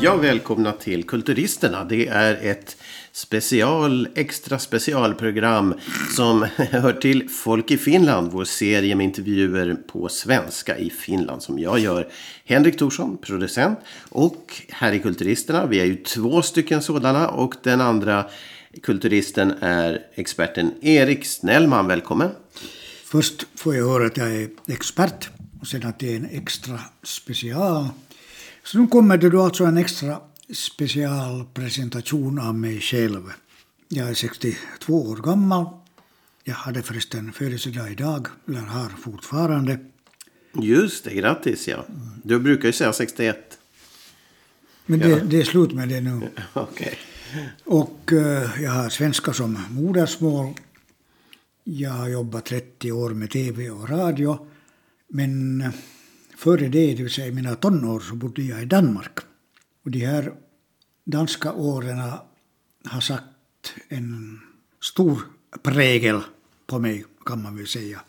Ja, välkomna till Kulturisterna. Det är ett special, extra specialprogram som hör till Folk i Finland. Vår serie med intervjuer på svenska i Finland som jag gör. Henrik Thorsson, producent. Och här i Kulturisterna, vi är ju två stycken sådana. Och den andra kulturisten är experten Erik Snellman. Välkommen. Först får jag höra att jag är expert och sen att det är en extra special. Så nu kommer det då alltså en extra specialpresentation av mig själv. Jag är 62 år gammal. Jag hade förresten födelsedag idag, eller har fortfarande. Just det, grattis ja. Du brukar ju säga 61. Men det, det är slut med det nu. Okej. Och eh, jag har svenska som modersmål. Jag har jobbat 30 år med tv och radio. Men eh, före det, det vill säga i mina tonår, så bodde jag i Danmark. Och de här danska åren har satt en stor prägel på mig, kan man väl säga.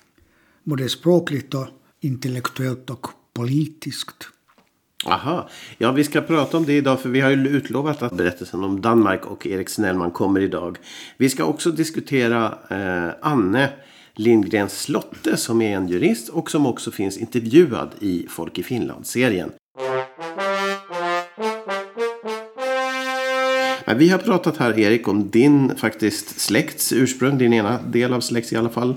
Både språkligt och intellektuellt och politiskt. Aha. Ja, vi ska prata om det idag för vi har ju utlovat att berättelsen om Danmark och Erik Snellman kommer idag. Vi ska också diskutera eh, Anne Lindgren Slotte som är en jurist och som också finns intervjuad i Folk i Finland-serien. Vi har pratat här Erik om din faktiskt släkts ursprung, din ena del av släkt i alla fall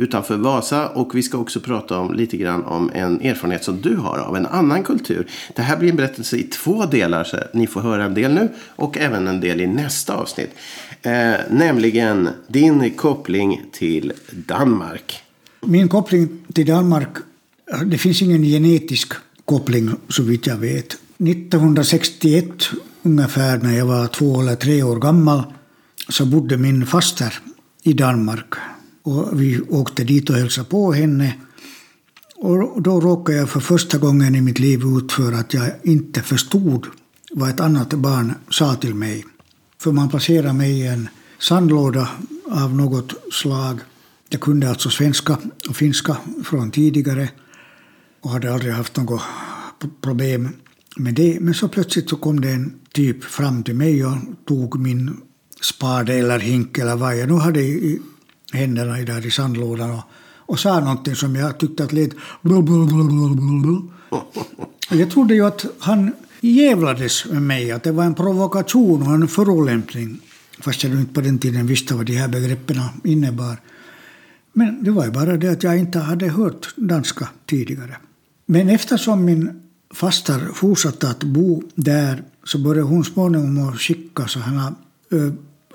utanför Vasa. Och vi ska också prata om lite grann om en erfarenhet som du har av en annan kultur. Det här blir en berättelse i två delar, så ni får höra en del nu och även en del i nästa avsnitt. Eh, nämligen din koppling till Danmark. Min koppling till Danmark, det finns ingen genetisk koppling så vitt jag vet. 1961 ungefär när jag var två eller tre år gammal så bodde min faster i Danmark. Och vi åkte dit och hälsade på henne. Och då råkade jag för första gången i mitt liv ut för att jag inte förstod vad ett annat barn sa till mig. För man placerade mig i en sandlåda av något slag. Jag kunde alltså svenska och finska från tidigare och hade aldrig haft något problem med det. Men så plötsligt så kom det en typ fram till mig och tog min spade eller hink eller vad jag nu hade i händerna där i sandlådan och, och sa någonting som jag tyckte att lät Jag trodde ju att han jävlades med mig, att det var en provokation och en förolämpning. Fast jag inte på den tiden visste vad de här begreppen innebar. Men det var ju bara det att jag inte hade hört danska tidigare. Men eftersom min faster fortsatte att bo där så började hon småningom att skicka sådana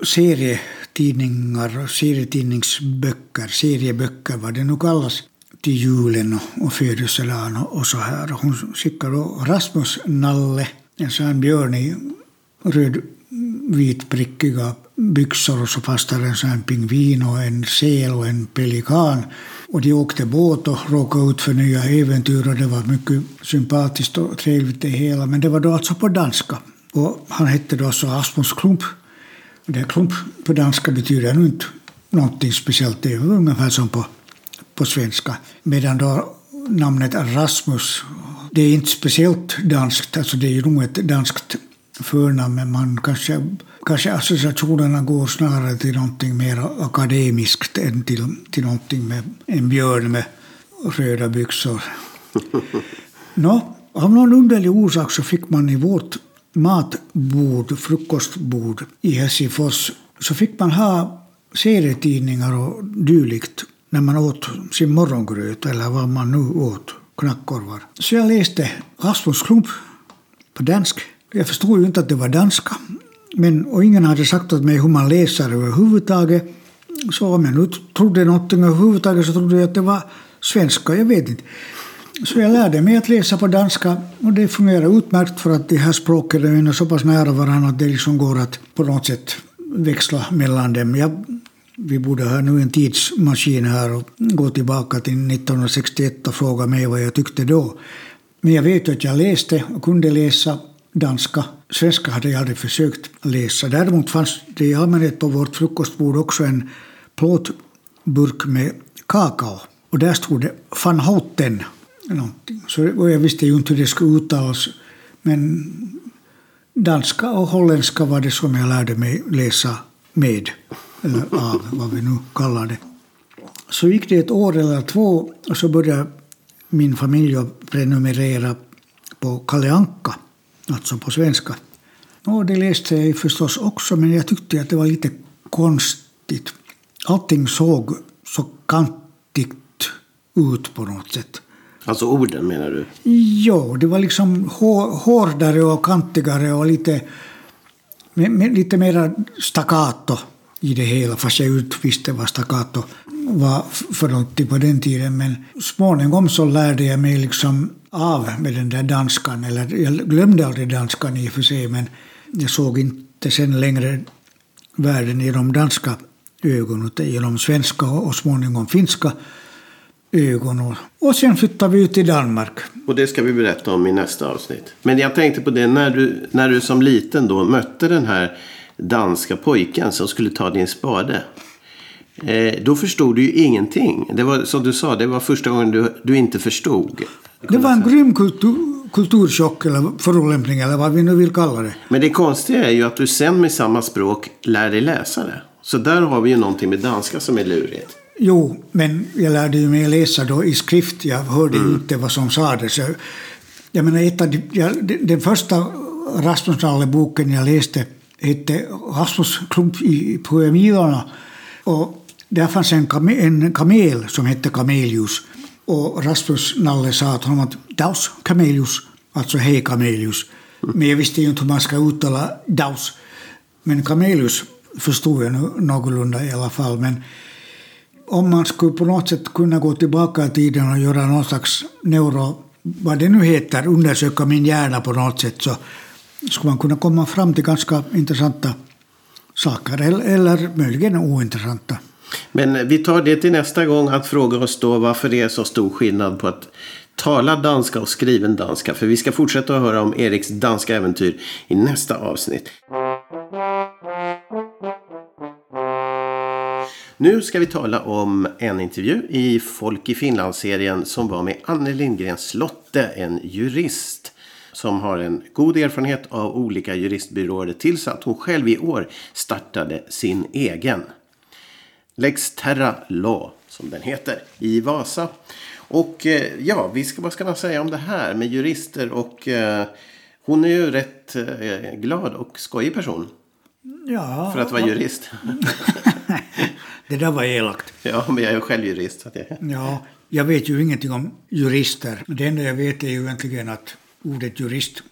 serietidningar, serietidningsböcker, serieböcker vad det nu kallas, till julen och, och födelsedagen och, och så här. Hon skickade då Rasmus Nalle, en sån björn i röd vitprickiga byxor och så fastade en sån pingvin och en sel och en pelikan. Och de åkte båt och råkade ut för nya äventyr och det var mycket sympatiskt och trevligt det hela. Men det var då alltså på danska. Och han hette då alltså Asmus Klump. Det klump på danska betyder nu inte någonting speciellt. Det är ungefär som på, på svenska. Medan då namnet Rasmus, det är inte speciellt danskt. Alltså det är nog ett danskt förnamn, men man kanske, kanske associationerna går snarare till någonting mer akademiskt än till, till någonting med en björn med röda byxor. Nå, av någon underlig orsak så fick man i vårt matbord, frukostbord i Helsingfors så fick man ha serietidningar och dylikt när man åt sin morgongröt eller vad man nu åt, knackkorvar. Så jag läste Rasmus Klump på dansk. Jag förstod ju inte att det var danska. Men, och ingen hade sagt åt mig hur man läser överhuvudtaget. Så om jag nu trodde någonting överhuvudtaget så trodde jag att det var svenska, jag vet inte. Så jag lärde mig att läsa på danska och det fungerar utmärkt för att de här språken är så pass nära varandra att det liksom går att på något sätt växla mellan dem. Jag, vi borde ha nu en tidsmaskin här och gå tillbaka till 1961 och fråga mig vad jag tyckte då. Men jag vet att jag läste och kunde läsa danska. Svenska hade jag aldrig försökt läsa. Däremot fanns det i allmänhet på vårt frukostbord också en plåtburk med kakao. Och där stod det van Houten någonting. Så, och jag visste ju inte hur det skulle uttalas. Men danska och holländska var det som jag lärde mig läsa med, eller av, vad vi nu kallar det. Så gick det ett år eller två och så började min familj att prenumerera på Kalle Anka, alltså på svenska. Och det läste jag förstås också, men jag tyckte att det var lite konstigt. Allting såg så kantigt ut på något sätt. Alltså orden menar du? Jo, det var liksom hårdare och kantigare och lite, med, med, lite mera staccato i det hela, fast jag inte visste vad staccato var för någonting på den tiden. Men småningom så lärde jag mig liksom av med den där danskan, eller jag glömde aldrig danskan i och för sig, men jag såg inte sen längre världen genom danska ögon, utan genom svenska och småningom finska ögon. Och sen flyttade vi ut till Danmark. Och det ska vi berätta om i nästa avsnitt. Men jag tänkte på det när du, när du som liten då mötte den här danska pojken som skulle ta din spade. Eh, då förstod du ju ingenting. Det var som du sa, det var första gången du, du inte förstod. Det var en grym kultur, kulturchock eller förolämpning eller vad vi nu vill kalla det. Men det konstiga är ju att du sen med samma språk lär dig läsa det. Så där har vi ju någonting med danska som är lurigt. Jo, men jag lärde ju mig läsa då i skrift. Jag hörde mm. inte vad som sades. Jag menar, ett av jag, den första Rasmus Nalle-boken jag läste hette Rasmus Klump i Poemierna. Och där fanns en, kam en kamel som hette Kamelius. Och Rasmus Nalle sa till honom att Daus Kamelius, alltså hej Kamelius. Mm. Men jag visste ju inte hur man ska uttala Daus. Men Kamelius förstod jag nu någorlunda i alla fall. Men om man skulle på något sätt kunna gå tillbaka i tiden och göra någon slags neuro, vad det nu heter, undersöka min hjärna på något sätt så skulle man kunna komma fram till ganska intressanta saker, eller, eller möjligen ointressanta. Men vi tar det till nästa gång att fråga oss då varför det är så stor skillnad på att tala danska och skriven danska. För vi ska fortsätta att höra om Eriks danska äventyr i nästa avsnitt. Nu ska vi tala om en intervju i Folk i Finland-serien som var med Anne Lindgren Slotte, en jurist som har en god erfarenhet av olika juristbyråer tills att hon själv i år startade sin egen. Lex Terra Law som den heter i Vasa. Och eh, ja, vi ska, vad ska man säga om det här med jurister och eh, hon är ju rätt eh, glad och skojig person. Ja. För att vara jurist. Det där var elakt. Ja, men jag är själv jurist. Så jag... Ja, jag vet ju ingenting om jurister. Det enda jag vet är ju egentligen att ordet jurist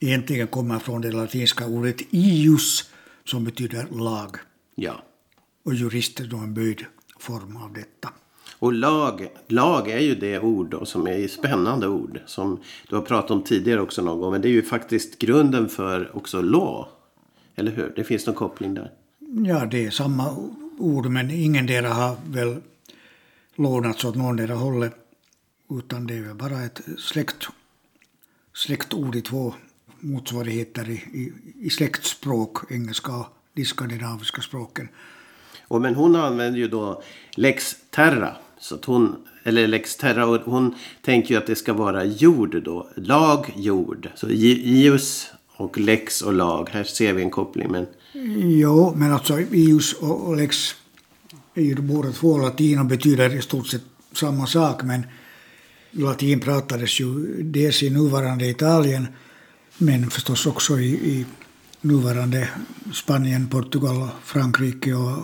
egentligen kommer från det latinska ordet ius som betyder lag. Ja. Och jurist är då en böjd form av detta. Och lag, lag är ju det ord då, som är spännande ord. Som du har pratat om tidigare också någon gång. Men det är ju faktiskt grunden för också law. Eller hur? Det finns någon koppling där. Ja, det är samma ord, men ingendera har väl lånats åt någondera hållet. Utan det är väl bara ett släkt, släktord i två motsvarigheter i, i, i släktspråk, engelska och de skandinaviska språken. Och men hon använder ju då lex terra. Så att hon, eller lex terra, och hon tänker ju att det ska vara jord då. Lag, jord. Så ius och lex och lag. Här ser vi en koppling. Men Jo, men alltså ius och lex är ju båda två latin och betyder i stort sett samma sak, men latin pratades ju dels i nuvarande Italien, men förstås också i, i nuvarande Spanien, Portugal, Frankrike och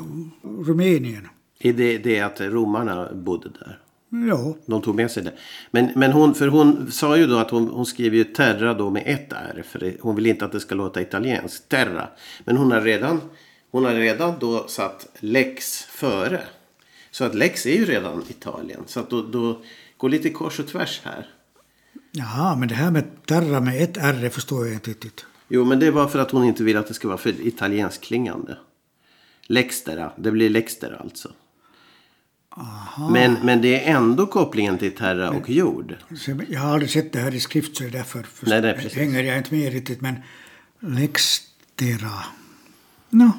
Rumänien. Är det, det att romarna bodde där? Ja. De tog med sig det. Men, men hon, för hon sa ju då att hon, hon skriver ju terra då med ett R. För hon vill inte att det ska låta italienskt. Terra. Men hon har redan, hon har redan då satt lex före. Så att lex är ju redan Italien. Så att då, då går lite kors och tvärs här. Jaha, men det här med terra med ett R förstår jag inte riktigt. Jo, men det var för att hon inte vill att det ska vara för italienskt klingande. Lextera, det blir lextera alltså. Men, men det är ändå kopplingen till terra och jord. Jag har aldrig sett det här i skrift så därför Nej, är hänger jag inte med riktigt. Men Lextera. No.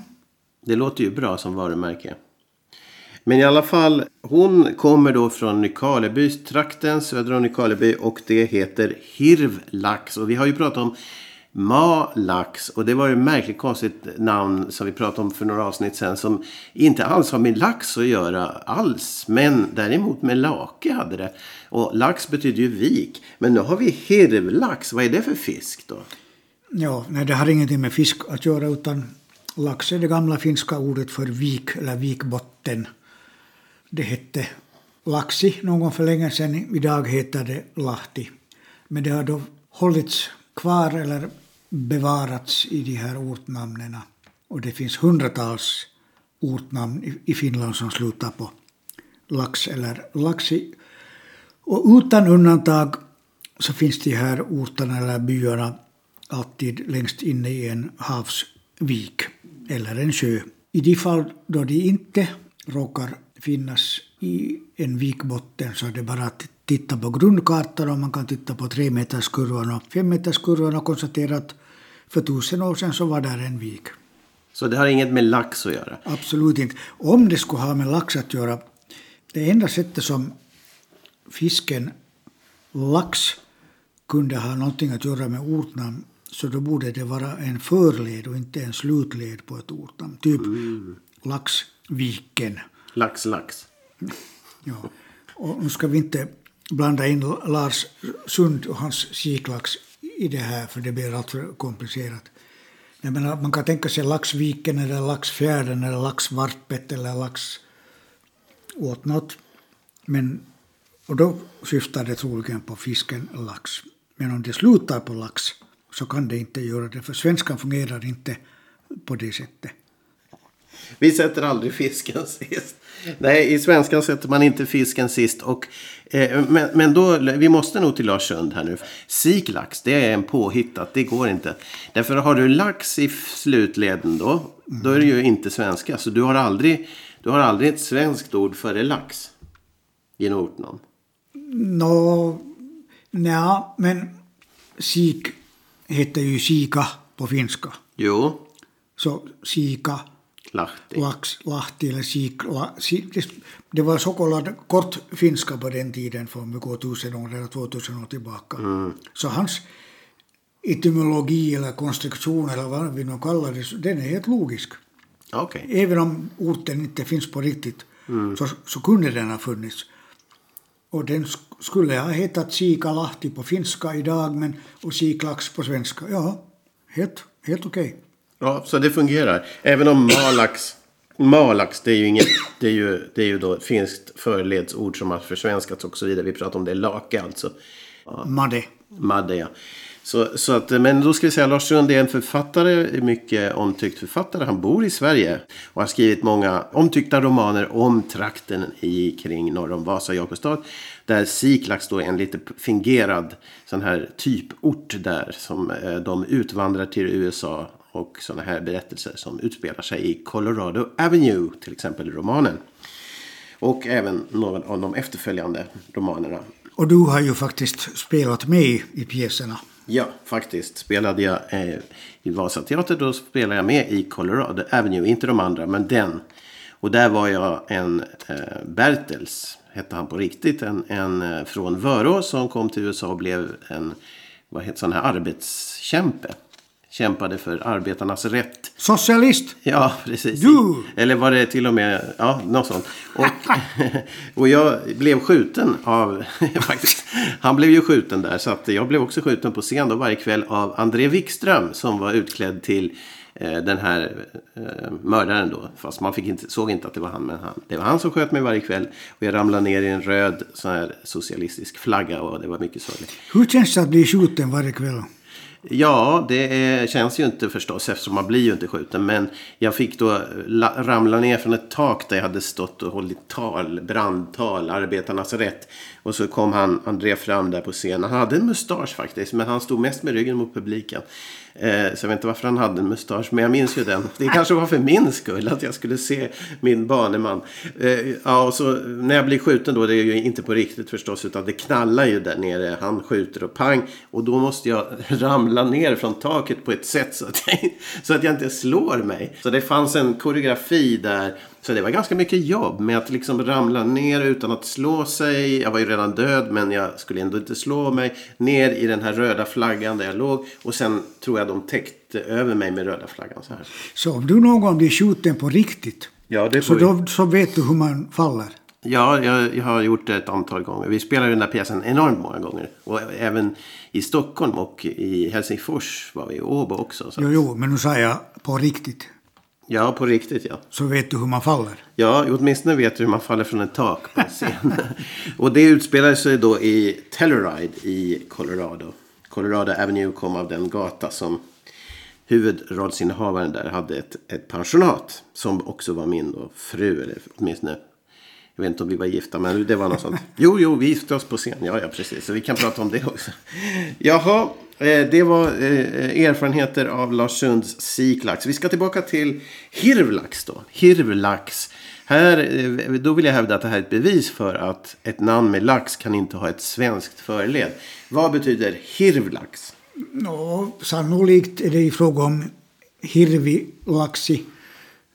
Det låter ju bra som varumärke. Men i alla fall, hon kommer då från Nykarleby trakten, söder om Nykarleby och det heter Hirvlax. Och vi har ju pratat om Malax. Och det var ju ett märkligt konstigt namn som vi pratade om för några avsnitt sen Som inte alls har med lax att göra alls. Men däremot med lake hade det. Och lax betyder ju vik. Men nu har vi hirvlax. Vad är det för fisk då? Ja, nej, det har ingenting med fisk att göra utan lax är det gamla finska ordet för vik eller vikbotten. Det hette laxi någon gång för länge sedan. Idag heter det lahti. Men det har då hållits kvar eller bevarats i de här ortnamnen. Och det finns hundratals ortnamn i Finland som slutar på lax eller laxi. Och utan undantag så finns de här orterna eller byarna alltid längst inne i en havsvik eller en sjö. I de fall då de inte råkar finnas i en vikbotten så är det bara att titta på grundkartan och man kan titta på tre meterskurvan och fem meterskurvan och konstatera att för tusen år sedan så var där en vik. Så det har inget med lax att göra? Absolut inte. Om det skulle ha med lax att göra, det enda sättet som fisken lax kunde ha någonting att göra med ortnamn så då borde det vara en förled och inte en slutled på ett ortnamn. Typ mm. Laxviken. Lax, lax. Ja. Och nu ska vi inte blanda in Lars Sund och hans kiklax i det här för det blir alltför komplicerat. Jag menar, man kan tänka sig Laxviken eller Laxfjärden eller Laxvarpet eller Lax. Men, och då syftar det troligen på fisken lax. Men om det slutar på lax så kan det inte göra det, för svenskan fungerar inte på det sättet. Vi sätter aldrig fisken sist. Nej, i svenskan sätter man inte fisken sist. Och, eh, men, men då, vi måste nog till Lars Sund här nu. Siklax, det är en påhittat. Det går inte. Därför har du lax i slutleden då, då är det ju inte svenska. Så du har aldrig, du har aldrig ett svenskt ord före lax i ortnamn. Nå, nja, men sik heter ju sika på finska. Jo. Så sika Lahti. Lax, Lahti eller Sik. La, det var så kallad kortfinska på den tiden för om vi går tusen år eller 2000 år tillbaka. Mm. Så hans etymologi eller konstruktion eller vad vi nu kallar det, den är helt logisk. Okay. Även om orten inte finns på riktigt mm. så, så kunde den ha funnits. Och den skulle ha hetat Sikalahti på finska idag men, och Siklax på svenska. Ja, helt, helt okej. Okay. Ja, så det fungerar. Även om Malax, Malax det är ju inget, det är ju, det är ju då ett finskt förledsord som har försvenskats och så vidare. Vi pratar om det lake alltså. Ja. Madde. Madde, ja. Så, så att, men då ska vi säga Lars Sund är en författare, mycket omtyckt författare. Han bor i Sverige och har skrivit många omtyckta romaner om trakten i, kring norr om Vasa, Jakobstad. Där Siklax då är en lite fingerad sån här typort där som eh, de utvandrar till USA och sådana här berättelser som utspelar sig i Colorado Avenue, till exempel romanen. Och även några av de efterföljande romanerna. Och du har ju faktiskt spelat med i pjäserna. Ja, faktiskt spelade jag eh, i Vasateater. Då spelade jag med i Colorado Avenue, inte de andra, men den. Och där var jag en eh, Bertels, hette han på riktigt, en, en eh, från Vörå som kom till USA och blev en vad heter, sån här arbetskämpe kämpade för arbetarnas rätt. Socialist! Ja, precis. Du! Eller var det till och med, ja, något sånt. Och, och jag blev skjuten av, faktiskt, han blev ju skjuten där. Så att jag blev också skjuten på scen då varje kväll av André Wikström som var utklädd till eh, den här eh, mördaren då. Fast man fick inte, såg inte att det var han, men han. Det var han som sköt mig varje kväll. Och jag ramlade ner i en röd sån här socialistisk flagga och det var mycket sorgligt. Hur känns det att bli skjuten varje kväll? Ja, det är, känns ju inte förstås eftersom man blir ju inte skjuten. Men jag fick då la, ramla ner från ett tak där jag hade stått och hållit tal, brandtal, arbetarnas rätt. Och så kom han, han drev fram där på scenen. Han hade en mustasch faktiskt, men han stod mest med ryggen mot publiken. Eh, så jag vet inte varför han hade en mustasch. Men jag minns ju den. Det kanske var för min skull att jag skulle se min baneman. Eh, ja, och så när jag blir skjuten då. Det är ju inte på riktigt förstås. Utan det knallar ju där nere. Han skjuter och pang. Och då måste jag ramla ner från taket på ett sätt så att jag, så att jag inte slår mig. Så det fanns en koreografi där så det var ganska mycket jobb med att liksom ramla ner utan att slå sig. Jag var ju redan död men jag skulle ändå inte slå mig. Ner i den här röda flaggan där jag låg. Och sen tror jag de täckte över mig med röda flaggan så här. Så om du någon gång blir skjuten på riktigt. Ja, det så, då, så vet du hur man faller. Ja, jag, jag, har gjort det ett antal gånger. Vi spelade den där pjäsen enormt många gånger. Och även i Stockholm och i Helsingfors var vi i Åbo också. Så. Jo, jo, men nu sa jag på riktigt. Ja, på riktigt ja. Så vet du hur man faller? Ja, åtminstone vet du hur man faller från ett tak på en scen. och det utspelade sig då i Telluride i Colorado. Colorado Avenue kom av den gata som huvudrollsinnehavaren där hade ett, ett pensionat. Som också var min då, fru, eller åtminstone jag vet inte om vi var gifta, men det var något sånt. Jo, jo, vi gifte oss på scen. Ja, ja, precis. Så vi kan prata om det också. Jaha, Eh, det var eh, erfarenheter av Larsunds siklax. Vi ska tillbaka till hirvlax då. Hirvlax. Här, eh, då vill jag hävda att det här är ett bevis för att ett namn med lax kan inte ha ett svenskt förled. Vad betyder hirvlax? No, sannolikt är det i fråga om hirvilaxi,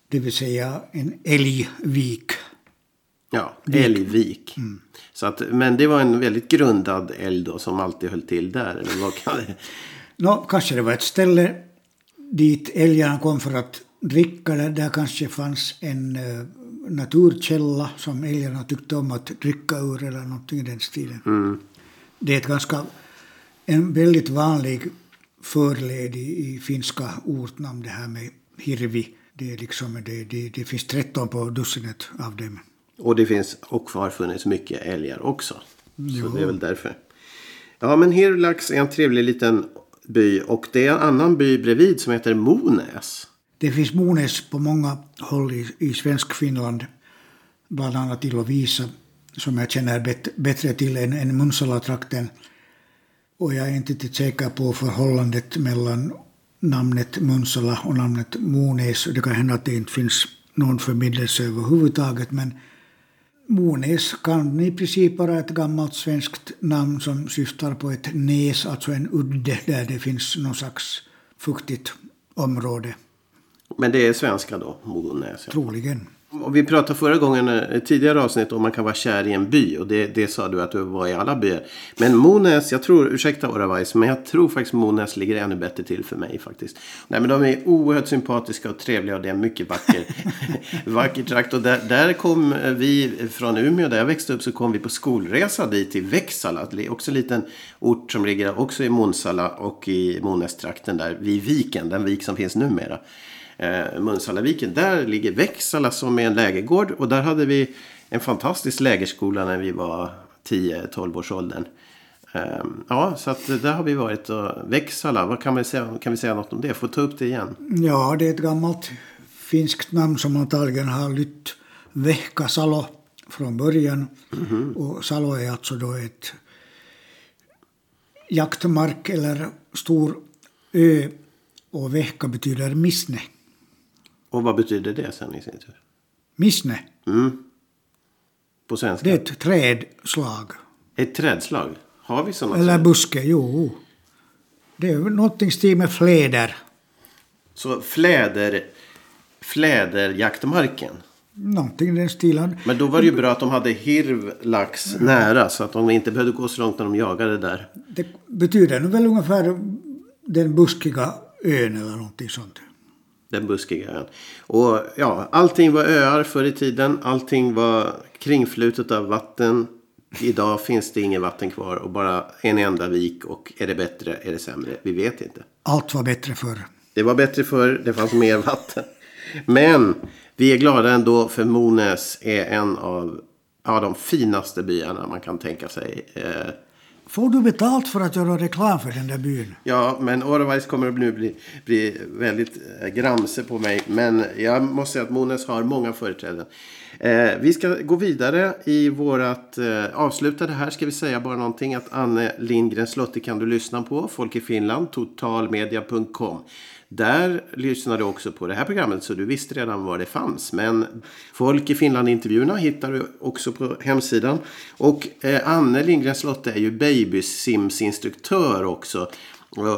det vill säga en älgvik. Ja, älgvik. Mm. Så att, men det var en väldigt grundad älg då som alltid höll till där. Eller vad kan det... no, kanske det var ett ställe dit älgarna kom för att dricka. Där, kanske fanns en uh, naturkälla som älgarna tyckte om att dricka ur eller någonting i den stilen. Mm. Det är ett ganska, en väldigt vanlig förled i, i finska ortnamn det här med hirvi. Det, är liksom, det, det, det finns 13 på dussinet av dem. Och det finns och har funnits mycket älgar också. Jo. Så det är väl därför. Ja men Hirlax är en trevlig liten by. Och det är en annan by bredvid som heter Monäs. Det finns Monäs på många håll i, i svensk Finland. Bland annat i Lovisa. Som jag känner bet, bättre till än, än Munsala-trakten. Och jag är inte säker på förhållandet mellan namnet Munsala och namnet Monäs. Det kan hända att det inte finns någon förbindelse överhuvudtaget. Men Monäs kan i princip vara ett gammalt svenskt namn som syftar på ett näs, alltså en udde där det finns någon slags fuktigt område. Men det är svenska då? Ja. Troligen. Och vi pratade förra gången, eh, tidigare avsnitt, om man kan vara kär i en by. Och det, det sa du att du var i alla byar. Men Monäs, jag tror, ursäkta Oravais, men jag tror faktiskt Monäs ligger ännu bättre till för mig faktiskt. Nej men de är oerhört sympatiska och trevliga och det är en mycket vacker, vacker trakt. Och där, där kom vi från Umeå, där jag växte upp, så kom vi på skolresa dit till Växala. Det är också en liten ort som ligger också i Månsala och i Monästrakten där, vid viken, den vik som finns numera eh, Munsalaviken. Där ligger Växala som är en lägergård. Och där hade vi en fantastisk lägerskola när vi var 10-12 års åldern. Eh, ja, så att där har vi varit. Och Växala, vad kan vi säga, kan vi säga något om det? Får ta upp det igen. Ja, det är ett gammalt finskt namn som antagligen har lytt Vehkasalo från början. Mm -hmm. Och Salo är alltså då ett jaktmark eller stor ö. Och Vehka betyder missne. Och vad betyder det sen i sin tur? Missne. Mm. På svenska? Det är ett trädslag. Ett trädslag? Har vi sådana? Eller buske, jo. Det är någonting stil med fläder. Så fläder, fläderjaktmarken? Någonting i den stilen. Men då var det ju bra att de hade hirvlax nära så att de inte behövde gå så långt när de jagade där. Det betyder nog väl ungefär den buskiga ön eller någonting sånt. Den buskiga ön. Och ja, allting var öar förr i tiden. Allting var kringflutet av vatten. Idag finns det inget vatten kvar och bara en enda vik. Och är det bättre, är det sämre? Vi vet inte. Allt var bättre förr. Det var bättre förr, det fanns mer vatten. Men vi är glada ändå för Monäs är en av ja, de finaste byarna man kan tänka sig. Eh, Får du betalt för att göra reklam för den där byn? Ja, men Orvais kommer att bli, bli, bli väldigt eh, gramse på mig. Men jag måste säga att Mones har många företräden. Eh, vi ska gå vidare i vårat eh, avslutade här ska vi säga bara någonting att Anne Lindgren Slotte kan du lyssna på. Folk i Finland, totalmedia.com. Där lyssnar du också på det här programmet så du visste redan var det fanns. Men Folk i Finland-intervjuerna hittar du också på hemsidan. Och eh, Anne Lindgren Slotte är ju babysimsinstruktör också.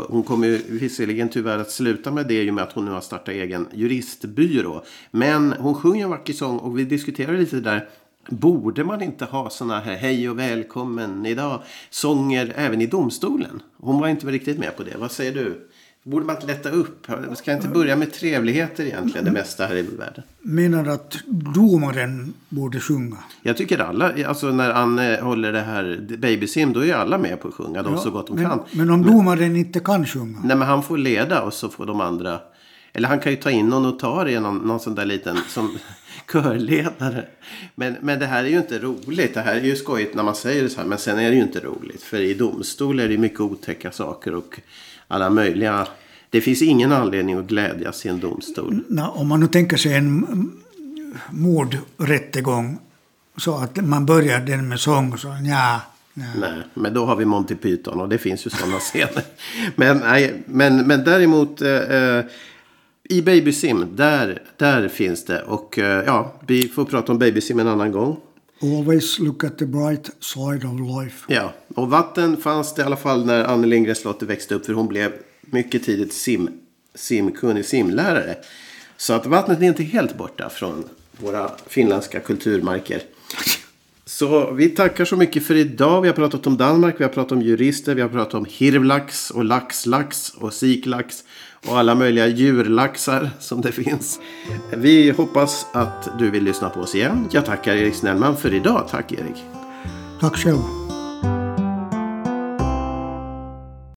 Hon kommer visserligen tyvärr att sluta med det i och med att hon nu har startat egen juristbyrå. Men hon sjunger en vacker sång och vi diskuterar lite där. Borde man inte ha sådana här hej och välkommen idag sånger även i domstolen? Hon var inte riktigt med på det. Vad säger du? Borde man inte lätta upp? Ska inte börja med trevligheter egentligen, det mesta här i världen? Menar du att domaren borde sjunga? Jag tycker alla, alltså när Anne håller det här babysim, då är alla med på att sjunga, de ja, så gott de men, kan. Men om domaren men, inte kan sjunga? Nej, men han får leda och så får de andra... Eller han kan ju ta in någon notarie, någon, någon sån där liten, som körledare. Men, men det här är ju inte roligt. Det här är ju skojigt när man säger det så här, men sen är det ju inte roligt. För i domstol är det mycket otäcka saker och alla möjliga. Det finns ingen anledning att glädjas i en domstol. Na, om man nu tänker sig en mordrättegång så att man börjar den med sång så ja. Nej, men då har vi Monty Python och det finns ju sådana scener. Men, nej, men, men däremot eh, eh, i Babysim, där, där finns det. Och eh, ja, vi får prata om Babysim en annan gång. Always look at the bright side of life. Ja, och vatten fanns det i alla fall när Anne Lindgrens Slotte växte upp. För hon blev mycket tidigt sim, simkunnig simlärare. Så att vattnet är inte helt borta från våra finländska kulturmarker. Så vi tackar så mycket för idag. Vi har pratat om Danmark, vi har pratat om jurister, vi har pratat om hirvlax och laxlax och siklax och alla möjliga djurlaxar som det finns. Vi hoppas att du vill lyssna på oss igen. Jag tackar Erik Snellman för idag. Tack Erik. Tack själv.